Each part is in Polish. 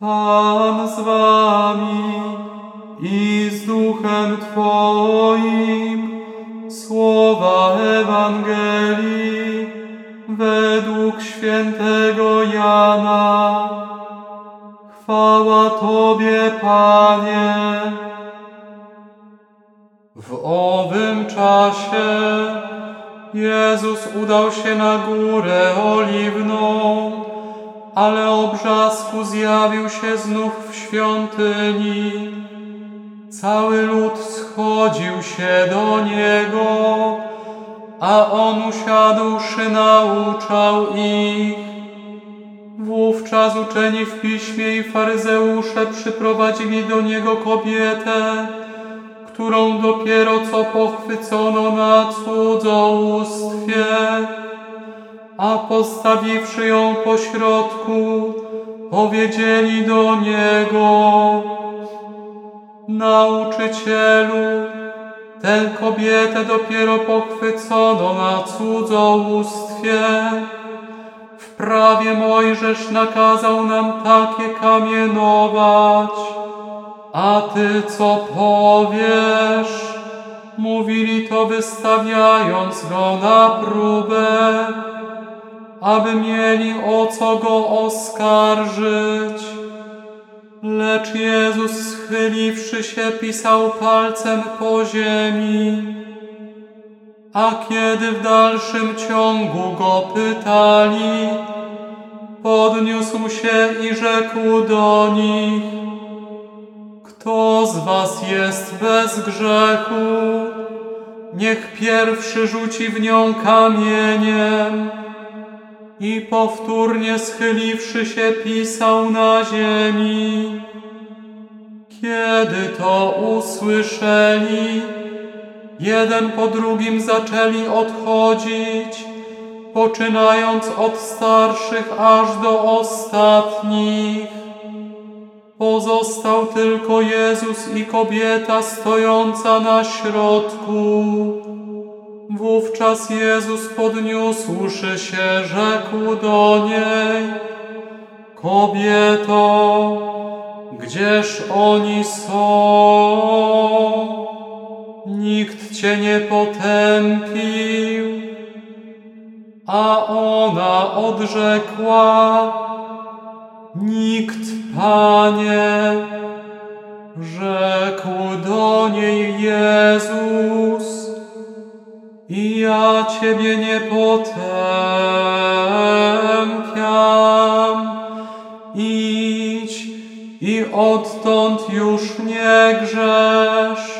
Pan z wami i z duchem Twoim. Słowa Ewangelii według świętego Jana. Chwała Tobie, Panie. W owym czasie Jezus udał się na górę oliwną, ale o brzasku zjawił się znów w świątyni. Cały lud schodził się do Niego, a On usiadłszy nauczał ich. Wówczas uczeni w piśmie i faryzeusze przyprowadzili do Niego kobietę, którą dopiero co pochwycono na cudzołóstwie, a postawiwszy ją pośrodku, powiedzieli do Niego, Nauczycielu, tę kobietę dopiero pochwycono na cudzołóstwie. W prawie Mojżesz nakazał nam takie kamienować. A ty co powiesz? Mówili to wystawiając go na próbę, aby mieli o co go oskarżyć. Lecz Jezus schyliwszy się pisał palcem po ziemi. A kiedy w dalszym ciągu go pytali, podniósł się i rzekł do nich, kto z was jest bez grzechu? Niech pierwszy rzuci w nią kamieniem. I powtórnie schyliwszy się pisał na ziemi. Kiedy to usłyszeli, jeden po drugim zaczęli odchodzić, poczynając od starszych aż do ostatnich. Pozostał tylko Jezus i kobieta stojąca na środku. Wówczas Jezus podniósłszy się, rzekł do niej, Kobieto, gdzież oni są? Nikt Cię nie potępił. A ona odrzekła, Nikt, Panie, rzekł do niej Jezus, Ciebie nie potępiam. Idź i odtąd już nie grzesz.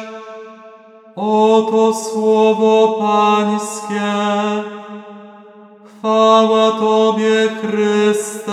Oto słowo Pańskie. Chwała Tobie, Chryste.